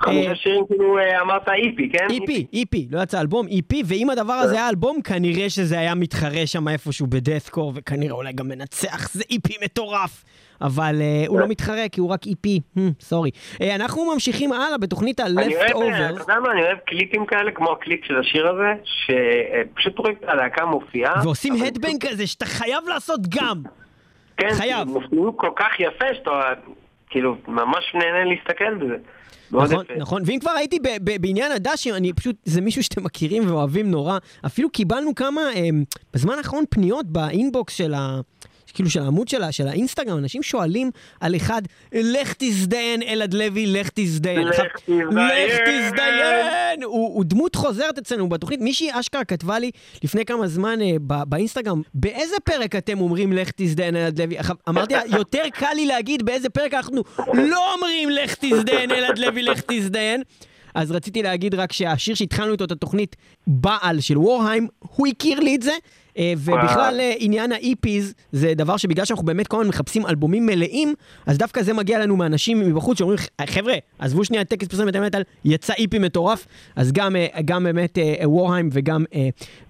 Speaker 2: חמישה שירים כאילו אמרת EP, כן?
Speaker 1: EP, EP, לא יצא אלבום, EP, ואם הדבר הזה היה אלבום, כנראה שזה היה מתחרה שם איפשהו ב-deathcore, וכנראה אולי גם מנצח, זה EP מטורף. אבל uh, הוא לא מתחרה כי הוא רק sorry. Hmm, uh, אנחנו ממשיכים הלאה בתוכנית ה-Left Over.
Speaker 2: אתה יודע מה, אני אוהב קליפים כאלה, כמו הקליפ של השיר הזה, שפשוט רואים את הלהקה מופיעה.
Speaker 1: ועושים headbang כזה שאתה חייב לעשות גם.
Speaker 2: כן, חייב. מופיעים כל כך יפה שאתה כאילו ממש נהנה להסתכל בזה.
Speaker 1: נכון, נכון, ואם כבר הייתי בעניין הדשים, אני פשוט, זה מישהו שאתם מכירים ואוהבים נורא. אפילו קיבלנו כמה, אה, בזמן האחרון פניות באינבוקס של ה... כאילו של העמוד שלה, של האינסטגרם, אנשים שואלים על אחד, לך תזדיין, אלעד לוי, לך תזדיין.
Speaker 2: לך תזדיין. לך
Speaker 1: תזדיין! הוא, הוא דמות חוזרת אצלנו בתוכנית. מישהי אשכרה כתבה לי לפני כמה זמן אה, בא, באינסטגרם, באיזה פרק אתם אומרים לך תזדיין, אלעד לוי? אמרתי לה, יותר קל לי להגיד באיזה פרק אנחנו לא אומרים לך תזדיין, אלעד לוי, לך תזדיין. אז רציתי להגיד רק שהשיר שהתחלנו איתו את התוכנית, בעל של וורהיים, הוא הכיר לי את זה, ובכלל אה, עניין ה-EPs זה דבר שבגלל שאנחנו באמת כל הזמן מחפשים אלבומים מלאים, אז דווקא זה מגיע לנו מאנשים מבחוץ שאומרים, חבר'ה, עזבו שנייה טקס פרסומת המטאל, יצא EP מטורף, אז גם, אה, גם באמת וורהיים וגם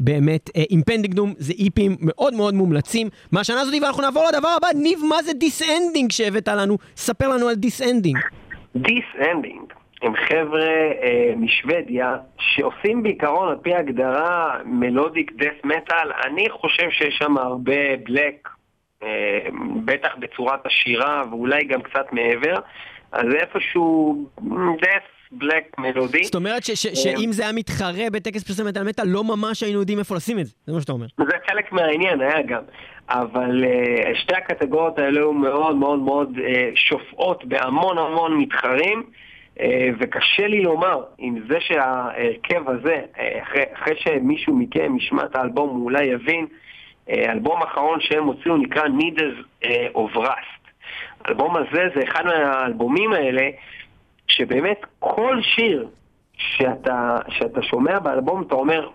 Speaker 1: באמת Impending Doom זה EP ים מאוד מאוד מומלצים מהשנה הזאת, ואנחנו נעבור לדבר הבא, ניב, מה זה This Ending שהבאת לנו? ספר לנו על This
Speaker 2: Ending. This Ending. הם חבר'ה אה, משוודיה שעושים בעיקרון על פי הגדרה melodic death metal. אני חושב שיש שם הרבה black, אה, בטח בצורת השירה ואולי גם קצת מעבר. אז איפשהו דף בלק מלודי.
Speaker 1: זאת אומרת ש- ש- אה, שאם זה היה מתחרה בטקס פרסם מטאל מטאל, לא ממש היינו יודעים איפה לשים את זה, זה מה שאתה אומר.
Speaker 2: זה חלק מהעניין, היה גם. אבל uh, שתי הקטגוריות האלה היו מאוד מאוד מאוד uh, שופעות בהמון המון מתחרים. אה, וקשה לי לומר אם זה שההרכב הזה, אה, אחרי, אחרי שמישהו מכם ישמע את האלבום הוא אולי יבין, אה, האלבום האחרון שהם הוציאו נקרא Needles of Rust. האלבום הזה זה אחד מהאלבומים האלה שבאמת כל שיר שאתה, שאתה שומע באלבום אתה אומר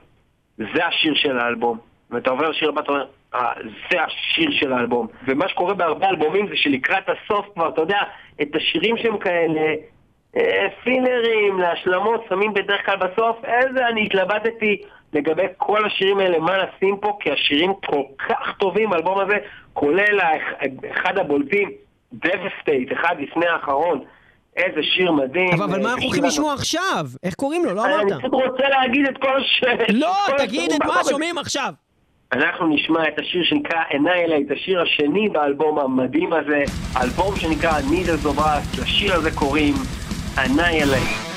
Speaker 2: זה השיר של האלבום ואתה עובר לשיר הבא, אתה אומר, אה, זה השיר של האלבום. ומה שקורה בהרבה אלבומים זה שלקראת הסוף כבר, אתה יודע, את השירים שהם כאלה אה, פינרים להשלמות שמים בדרך כלל בסוף, איזה אני התלבטתי לגבי כל השירים האלה, מה נשים פה, כי השירים כל כך טובים, האלבום הזה, כולל אחד הבולטים, דבסטייט, אחד לפני האחרון. איזה שיר מדהים.
Speaker 1: אבל, אבל מה אנחנו הולכים לשמוע עכשיו? איך קוראים לו? לא אמרת.
Speaker 2: אני פשוט רוצה להגיד את כל ש...
Speaker 1: לא, תגיד את מה שומעים עכשיו.
Speaker 2: אנחנו נשמע את השיר שנקרא Annihilate, השיר השני באלבום המדהים הזה, אלבום שנקרא Needles of Us, לשיר הזה קוראים annihilate.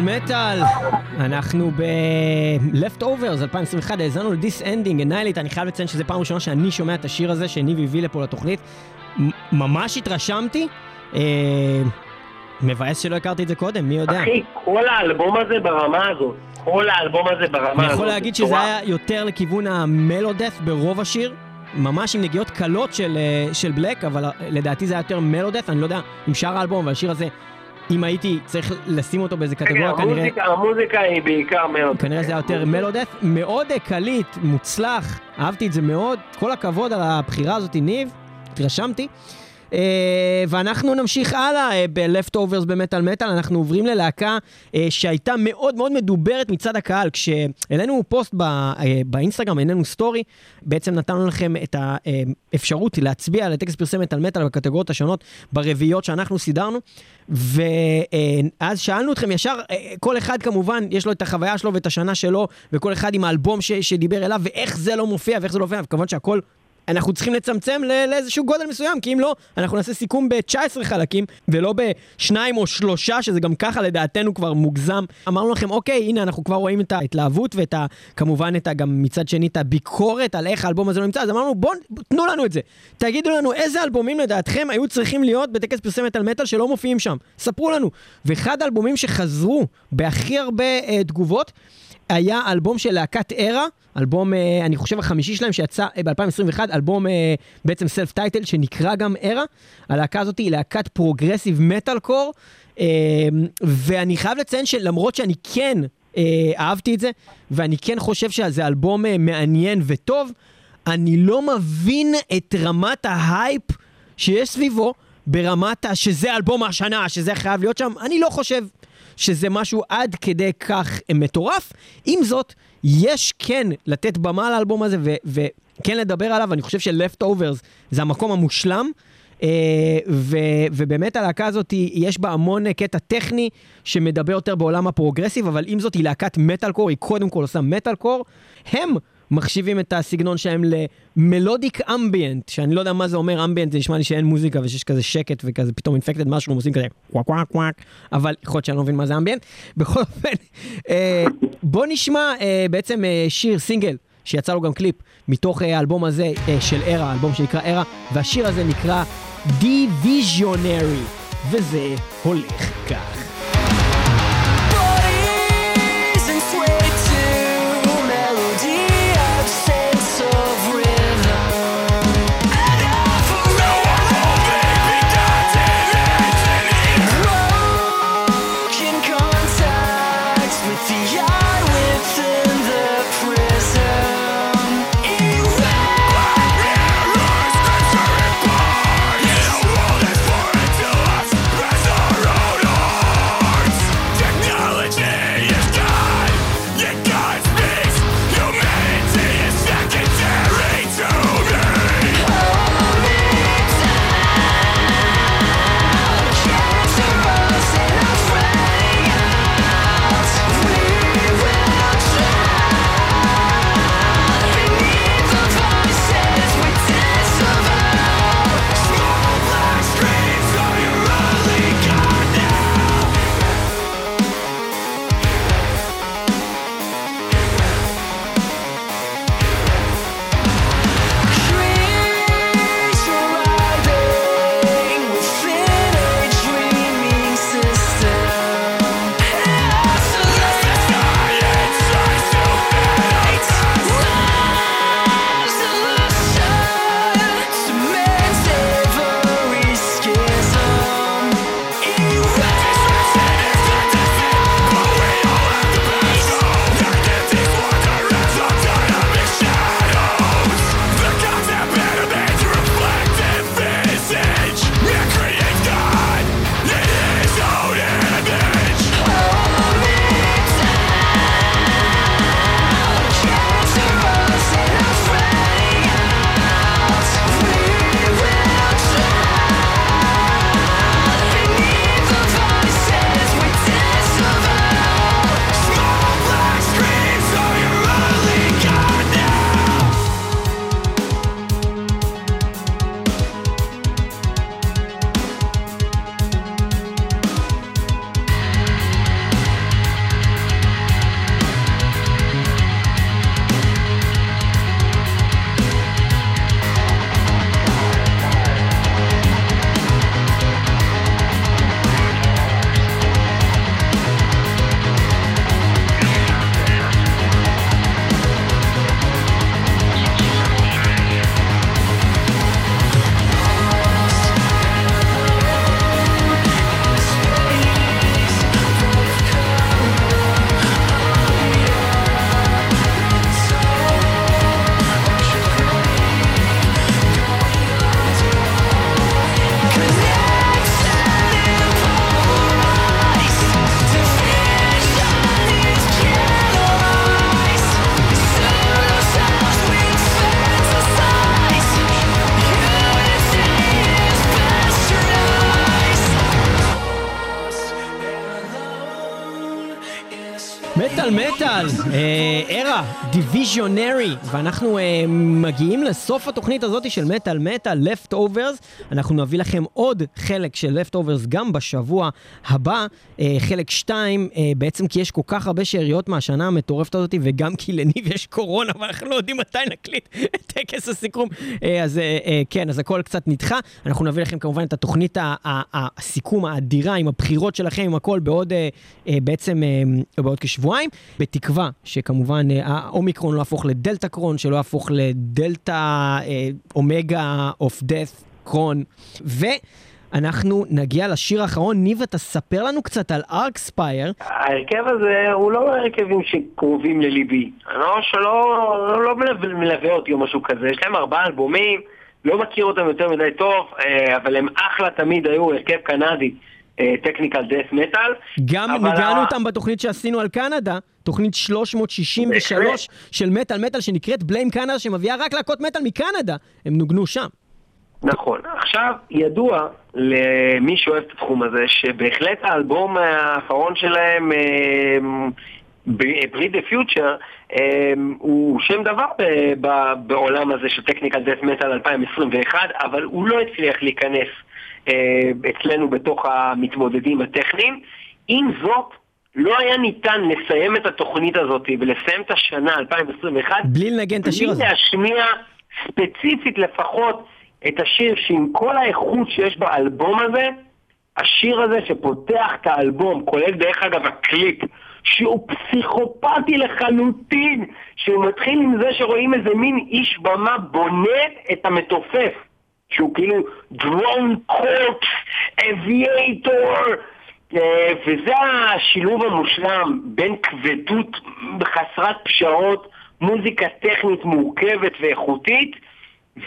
Speaker 1: מטאל מטאל, אנחנו ב-Leftovers 2021, האזנו ל-This Ending, Annihilate, אני חייב לציין שזו פעם ראשונה שאני שומע את השיר הזה שניב הביא לפה לתוכנית. ממש התרשמתי. אה, מבאס שלא הכרתי את זה קודם, מי יודע.
Speaker 2: אחי, כל האלבום הזה ברמה הזאת. כל האלבום הזה ברמה הזאת.
Speaker 1: אני יכול להגיד שזה היה יותר לכיוון המלודף ברוב השיר. ממש עם נגיעות קלות של, אה, של בלק, אבל אה, לדעתי זה היה יותר מלודף, אני לא יודע אם שאר האלבום, אבל השיר הזה אם הייתי צריך לשים אותו באיזה קטגוריה,
Speaker 2: כנראה... המוזיקה, המוזיקה היא בעיקר melodeath.
Speaker 1: כנראה זה היה יותר melodeath. מאוד קליט, מוצלח, אהבתי את זה מאוד. כל הכבוד על הבחירה הזאת, ניב, התרשמתי. Uh, ואנחנו נמשיך הלאה uh, ב-Leftovers במטאל מטאל, אנחנו עוברים ללהקה uh, שהייתה מאוד מאוד מדוברת מצד הקהל. כשהעלינו פוסט ב, uh, באינסטגרם, העלינו סטורי, בעצם נתנו לכם את האפשרות להצביע על הטקס פרסי מטאל מטאל בקטגוריות השונות ברביעיות שאנחנו סידרנו. ואז שאלנו אתכם ישר, כל אחד כמובן, יש לו את החוויה שלו ואת השנה שלו, וכל אחד עם האלבום ש, שדיבר אליו, ואיך זה לא מופיע ואיך זה לא מופיע, וכמובן שהכל אנחנו צריכים לצמצם לאיזשהו גודל מסוים, כי אם לא, אנחנו נעשה סיכום ב-19 חלקים, ולא בשניים או שלושה, שזה גם ככה לדעתנו כבר מוגזם. אמרנו לכם, אוקיי, הנה, אנחנו כבר רואים את ההתלהבות, ואת ה... כמובן, את ה... גם מצד שני, את הביקורת על איך האלבום הזה לא נמצא, אז אמרנו, בואו, תנו לנו את זה. תגידו לנו איזה אלבומים לדעתכם היו צריכים להיות בטקס פרסי מטאל מטאל שלא מופיעים שם. ספרו לנו. ואחד האלבומים שחזרו בהכי הרבה אה, תגובות, היה אלבום של להקת ERRA, אלבום, אה, אני חושב, החמישי שלהם שיצא אה, ב-2021, אלבום אה, בעצם self title שנקרא גם ERRA. הלהקה הזאת היא להקת progressive metalcore, ואני חייב לציין שלמרות שאני כן אהבתי את זה, ואני כן חושב שזה אלבום מעניין וטוב, אני לא מבין את רמת ההייפ שיש סביבו. ברמת שזה אלבום השנה, שזה חייב להיות שם, אני לא חושב. שזה משהו עד כדי כך מטורף. עם זאת, יש כן לתת במה לאלבום הזה וכן לדבר עליו, אני חושב ש-Leftovers זה המקום המושלם. Uh, ו, ובאמת הלהקה הזאת, יש בה המון קטע טכני שמדבר יותר בעולם ה progressive, אבל עם זאת היא להקת מטאל קור, היא קודם כל עושה מטאל קור. הם מחשיבים את הסגנון שלהם ל melodic ambient, שאני לא יודע מה זה אומר ambient, זה נשמע לי שאין מוזיקה ושיש כזה שקט וכזה פתאום infected משהו, עושים כזה קוואק קוואק קוואק, אבל יכול להיות שאני לא מבין מה זה ambient. בכל אופן, אה, בוא נשמע אה, בעצם אה, שיר סינגל. שיצא לו גם קליפ מתוך האלבום הזה של ERRA, אלבום שנקרא ERRA, והשיר הזה נקרא Divisionary, וזה הולך כך. ארה, דיוויז'ונרי, ואנחנו uh, מגיעים לסוף התוכנית הזאת של מטאל מטאל, Leftovers. אנחנו נביא לכם עוד חלק של Leftovers גם בשבוע הבא, uh, חלק 2, uh, בעצם כי יש כל כך הרבה שאריות מהשנה המטורפת הזאת, וגם כי לניב יש קורונה, ואנחנו לא יודעים מתי נקליט את טקס הסיכום. Uh, אז uh, uh, כן, אז הכל קצת נדחה. אנחנו נביא לכם כמובן את התוכנית, הסיכום האדירה עם הבחירות שלכם, עם הכל בעוד, uh, uh, בעצם, uh, בעוד כשבועיים, בתקווה שכמובן האומיקרון לא יהפוך לדלתא קרון, שלא יהפוך לדלתא אומגה אוף דאט קרון. ואנחנו נגיע לשיר האחרון. ניב, אתה ספר לנו קצת על ארקספייר.
Speaker 2: ההרכב הזה הוא לא הרכבים שקרובים לליבי. לא שלא לא מלווה אותי או משהו כזה. יש להם ארבעה אלבומים, לא מכיר אותם יותר מדי טוב, אבל הם אחלה תמיד היו, הרכב קנדי. טכניקל דף מטאל.
Speaker 1: גם ניגענו אותם בתוכנית שעשינו על קנדה, תוכנית 363 של מטאל מטאל שנקראת בליים קנדה, שמביאה רק להקות מטאל מקנדה. הם נוגנו שם.
Speaker 2: נכון. עכשיו, ידוע למי שאוהב את התחום הזה, שבהחלט האלבום האחרון שלהם, בריד דה פיוטר, הוא שם דבר בעולם הזה של טכניקל דף מטאל 2021, אבל הוא לא הצליח להיכנס אצלנו בתוך המתמודדים הטכניים. עם זאת, לא היה ניתן לסיים את התוכנית הזאת ולסיים את השנה 2021
Speaker 1: בלי לנגן את השיר הזה.
Speaker 2: בלי להשמיע ספציפית לפחות את השיר שעם כל האיכות שיש באלבום הזה, השיר הזה שפותח את האלבום, כולל דרך אגב הקליפ, שהוא פסיכופתי לחלוטין, שהוא מתחיל עם זה שרואים איזה מין איש במה בונה את המתופף. שהוא כאילו דרון קורפס, אביאטור, וזה השילוב המושלם בין כבדות חסרת פשרות, מוזיקה טכנית מורכבת ואיכותית,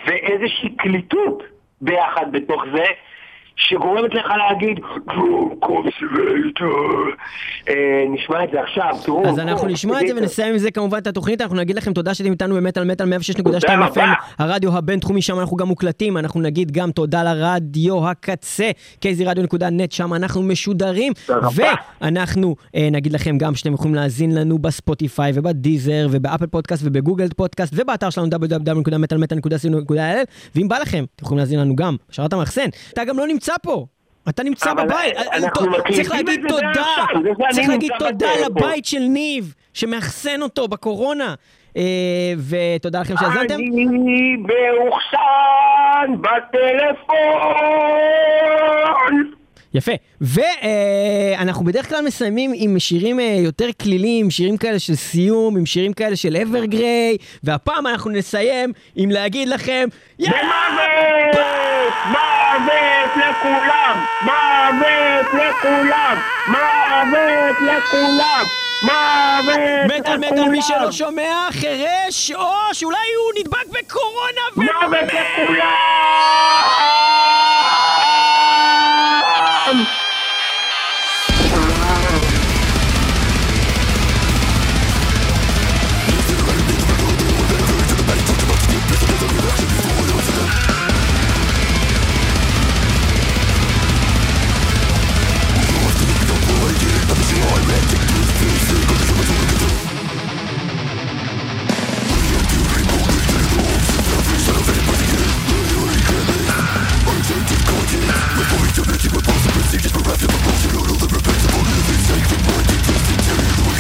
Speaker 2: ואיזושהי קליטות ביחד בתוך זה, שגורמת לך להגיד, אה, נשמע את זה עכשיו, תראו.
Speaker 1: אז אנחנו נשמע את זה ונסיים עם זה כמובן את התוכנית, אנחנו נגיד לכם תודה שאתם איתנו באמת על מטאל 106.2 FM, הרדיו הבינתחומי, שם אנחנו גם מוקלטים, אנחנו נגיד גם תודה לרדיו הקצה, kzradio.net, שם אנחנו משודרים, ואנחנו אה, נגיד לכם גם שאתם יכולים להאזין לנו בספוטיפיי ובדיזר ובאפל פודקאסט ובגוגל פודקאסט ובאתר שלנו www.metalmetal.co.il ואם בא לכם, אתם יכולים להאזין לנו גם בשרת המחסן. אתה גם לא נמצא נמצא פה. אתה נמצא בבית, צריך להגיד תודה, צריך להגיד תודה לבית של ניב, שמאחסן אותו בקורונה. ותודה לכם שהאזנתם.
Speaker 2: אני מאוחסן בטלפון.
Speaker 1: יפה. ואנחנו בדרך כלל מסיימים עם שירים יותר כלילים, שירים כאלה של סיום, עם שירים כאלה של אברגריי, והפעם אנחנו נסיים עם להגיד לכם,
Speaker 2: יאללה! מוות לכולם! מוות לכולם! מוות לכולם! מוות לכולם!
Speaker 1: מטאל מטאל מי שלא שומע, חירש, או שאולי הוא נדבק בקורונה
Speaker 2: ו... מוות לכולם! Before eternity, we're possible, seekers, we're after the bullshit, all the reversible, living, safe, and more, just interior,